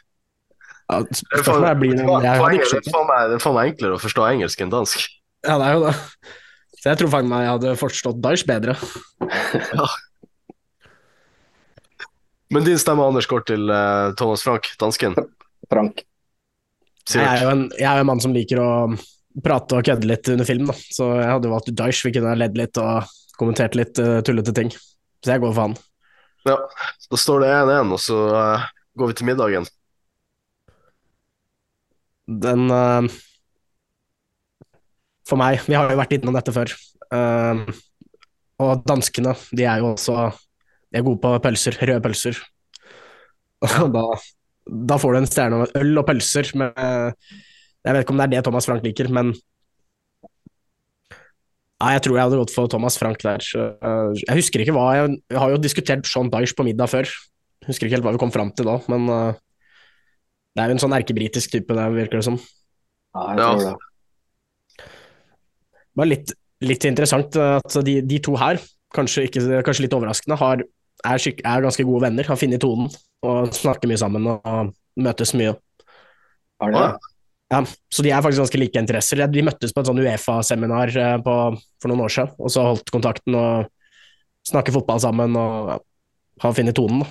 Ja, Det spørsmålet blir det, ikke det er det. faen meg- det er faen meg enklere å forstå engelsk enn dansk. Ja, det er jo det. Så jeg tror faktisk meg jeg hadde forstått Daesh bedre. Men din stemme, Anders, går til uh, Thomas Frank, dansken. Frank. Jeg er, jo en, jeg er jo en mann som liker å prate og kødde litt under film, da. så jeg hadde jo valgt Daesh. Vi kunne ha ledd litt og kommentert litt uh, tullete ting. Så jeg går for han. Ja, da står det 1-1, og så uh, går vi til middagen. Den eh, For meg, vi har jo vært innom dette før. Um, og danskene, de er jo også De er gode på pølser, røde pølser. Og da, da får du en stjerne av øl og pølser med Jeg vet ikke om det er det Thomas Frank liker, men ja, jeg tror jeg hadde gått for Thomas Frank der. Eh, jeg husker ikke hva jeg, jeg har jo diskutert Sean Dyche på middag før. Jeg Husker ikke helt hva vi kom fram til da, men eh, det er jo en sånn erkebritisk type, det virker det som. Ja, jeg tror det. Bare litt, litt interessant at de, de to her, kanskje, ikke, kanskje litt overraskende, har, er, syk, er ganske gode venner, har funnet tonen og snakker mye sammen og møtes mye. Har de det? Ja, så de er faktisk ganske like interesser. De møttes på et sånn Uefa-seminar eh, for noen år siden, og så holdt kontakten og snakker fotball sammen og ja, har funnet tonen.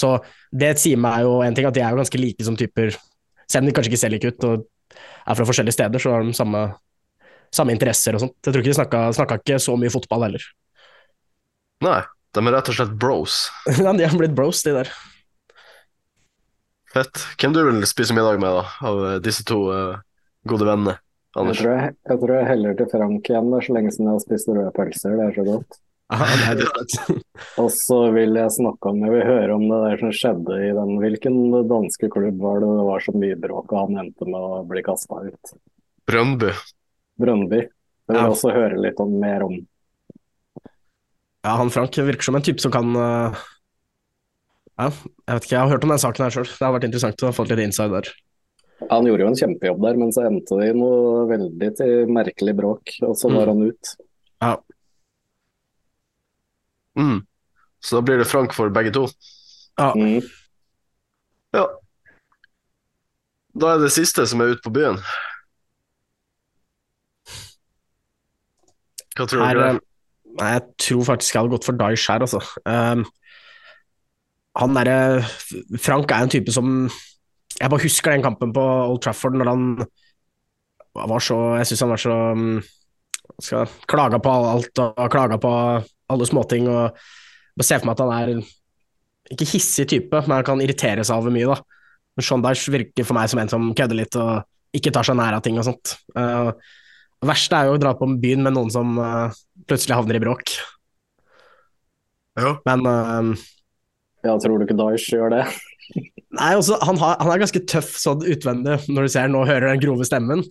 Så det sier meg jo en ting, at de er jo ganske like som typer, selv om de kanskje ikke ser like ut og er fra forskjellige steder, så har de samme, samme interesser og sånt. Jeg tror ikke de snakka, snakka ikke så mye fotball heller. Nei, de er rett og slett bros. Nei, de har blitt bros, de der. Fett. Hvem du vil spise middag med, da, av eh, disse to uh, gode vennene? Jeg Anders? tror jeg, jeg tror jeg heller til Frank igjen. Er så lenge siden jeg har spist røde pølser. Det er så godt. Ja, det det. Og så vil jeg snakke om, jeg vil høre om det der som skjedde i den Hvilken danske klubb var det det var så mye bråk, og han endte med å bli kasta ut? Brøndby. Brøndby. Det vil Ja. jeg også høre litt om, mer om. Ja, han Frank virker som en type som kan uh... Ja, jeg vet ikke, jeg har hørt om den saken her sjøl. Det har vært interessant å få litt inside der. Han gjorde jo en kjempejobb der, men så endte det i noe veldig til merkelig bråk, og så var Mm. han ut. Ja, Mm. Så da blir det Frank for begge to. ja. Mm. Ja. Da er det siste som er ute på byen. Hva tror Her, du? eh, nei, jeg tror faktisk jeg hadde gått for Daish her, altså. Um, han derre Frank er en type som Jeg bare husker den kampen på Old Trafford når han var så Jeg syns han var så um, skal, Klaga på alt og klaga på alle småting. og bare ser for meg at han er ikke hissig type, men han kan irritere seg over mye. da. Men Dyche virker for meg som en som kødder litt og ikke tar seg nær av ting og sånt. Uh, verste er jo å dra på byen med noen som uh, plutselig havner i bråk. Ja. Men uh, Ja, tror du ikke Daesh gjør det? nei, også, han, har, han er ganske tøff sånn utvendig når du ser nå hører den grove stemmen.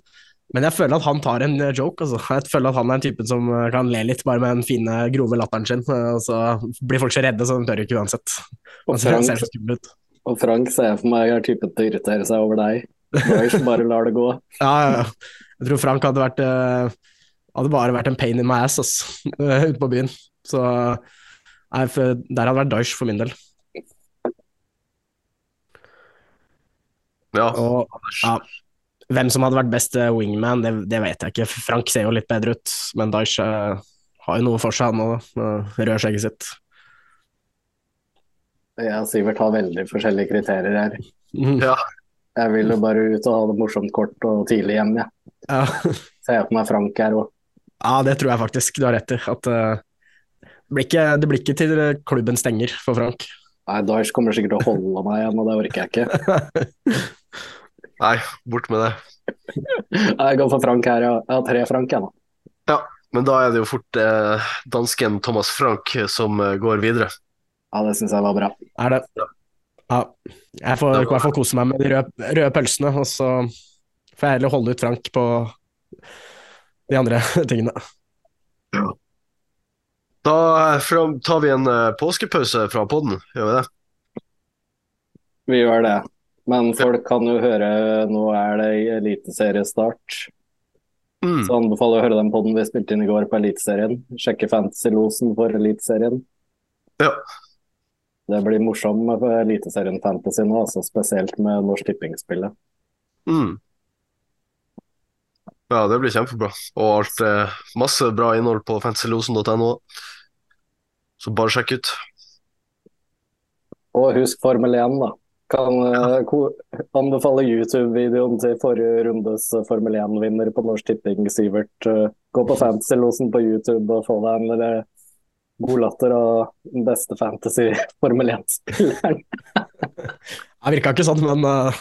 Men jeg føler at han tar en uh, joke. Altså. Jeg føler at han er en typen som uh, kan le litt bare med den fine, grove latteren sin. Og så blir folk så redde, så de tør ikke uansett. Og ser, Frank, ser så skummel ut. og Frank ser jeg for meg er typen til å irritere seg over deg. Daesh bare lar det gå. Ja, ja, ja. Jeg tror Frank hadde vært uh, Hadde bare vært en pain in my ass uh, ute på byen. Så nei, for, der hadde vært Daesh for min del. Ja. Og ja, hvem som hadde vært best uh, wingman, det, det vet jeg ikke. Frank ser jo litt bedre ut, men Daesh uh, har jo noe for seg, han òg. Uh, røde skjegget sitt. Jeg og Sivert har veldig forskjellige kriterier her. Ja. Jeg vil jo bare ut og ha det morsomt kort og tidlig hjem, jeg. Ja. Ser jeg på meg Frank her òg. ja, det tror jeg faktisk du har rett i. At uh, det, blir ikke, det blir ikke til klubben stenger for Frank. Nei, Dyes kommer sikkert til å holde meg igjen, og det orker jeg ikke. Nei, bort med det. Jeg går for Frank her, ja. Jeg har tre Frank, ennå. Ja, men da er det jo fort eh, dansken Thomas Frank som eh, går videre. Ja, det syns jeg var bra. Er det. Ja. Jeg får i hvert fall kose meg med de røde, røde pølsene, og så får jeg heller holde ut Frank på de andre tingene. Ja. Da eh, tar vi en eh, påskepause fra podden, gjør vi det? Vi gjør det. Men folk kan jo høre Nå er det eliteseriestart. Mm. Så anbefaler jeg å høre den podden vi spilte inn i går på Eliteserien. Sjekke Fantasy-losen for Eliteserien. Ja. Det blir morsomt med Eliteserien Fantasy nå, altså spesielt med Norsk Tipping-spillet. Mm. Ja, det blir kjempebra. Og alt eh, masse bra innhold på fantasylosen.no. Så bare sjekk ut. Og husk Formel 1, da. Kan eh, anbefale YouTube-videoen til forrige rundes eh, Formel 1-vinner på Norsk Tipping, Sivert. Eh, gå på Fantasy-losen på YouTube og få deg en eller, god latter av den beste fantasy Formel 1-spilleren. Det virka ikke sånn, men uh,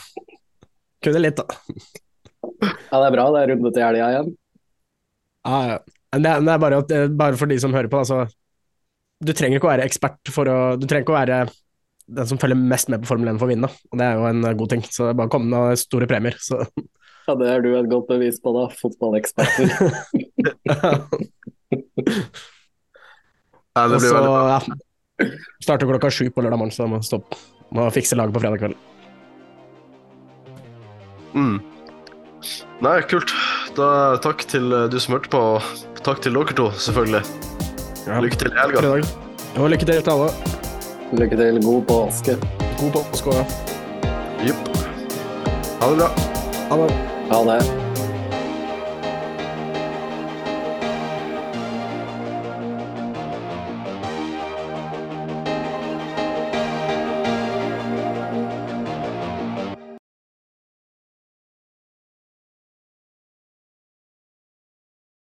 kunne litt, da. Ja, det er bra. Det er runde til helga igjen. Ja, ja. Det, er- det er bare, at, er bare for de som hører på, altså. Du trenger ikke å være ekspert for å Du trenger ikke å være den som følger mest med på Formel 1 for å vinne, og det er jo en eh, god ting. Så det er bare å komme med store premier. Så Ja, Det er du et godt bevis på, da. Fotballeksperter. Ja, det blir så veldig bra. ja, starter klokka sju på lørdag morgen, så jeg må stoppe. Må fikse laget på fredag kveld. Mm. Nei, kult. Da takk til eh, du som hørte på. og Takk til dere to, selvfølgelig. Lykke til i helga. Og lykke til til alle. Lykke til. God påske. God påske. ja. Jupp. Ha det bra. Ha det. Ha det.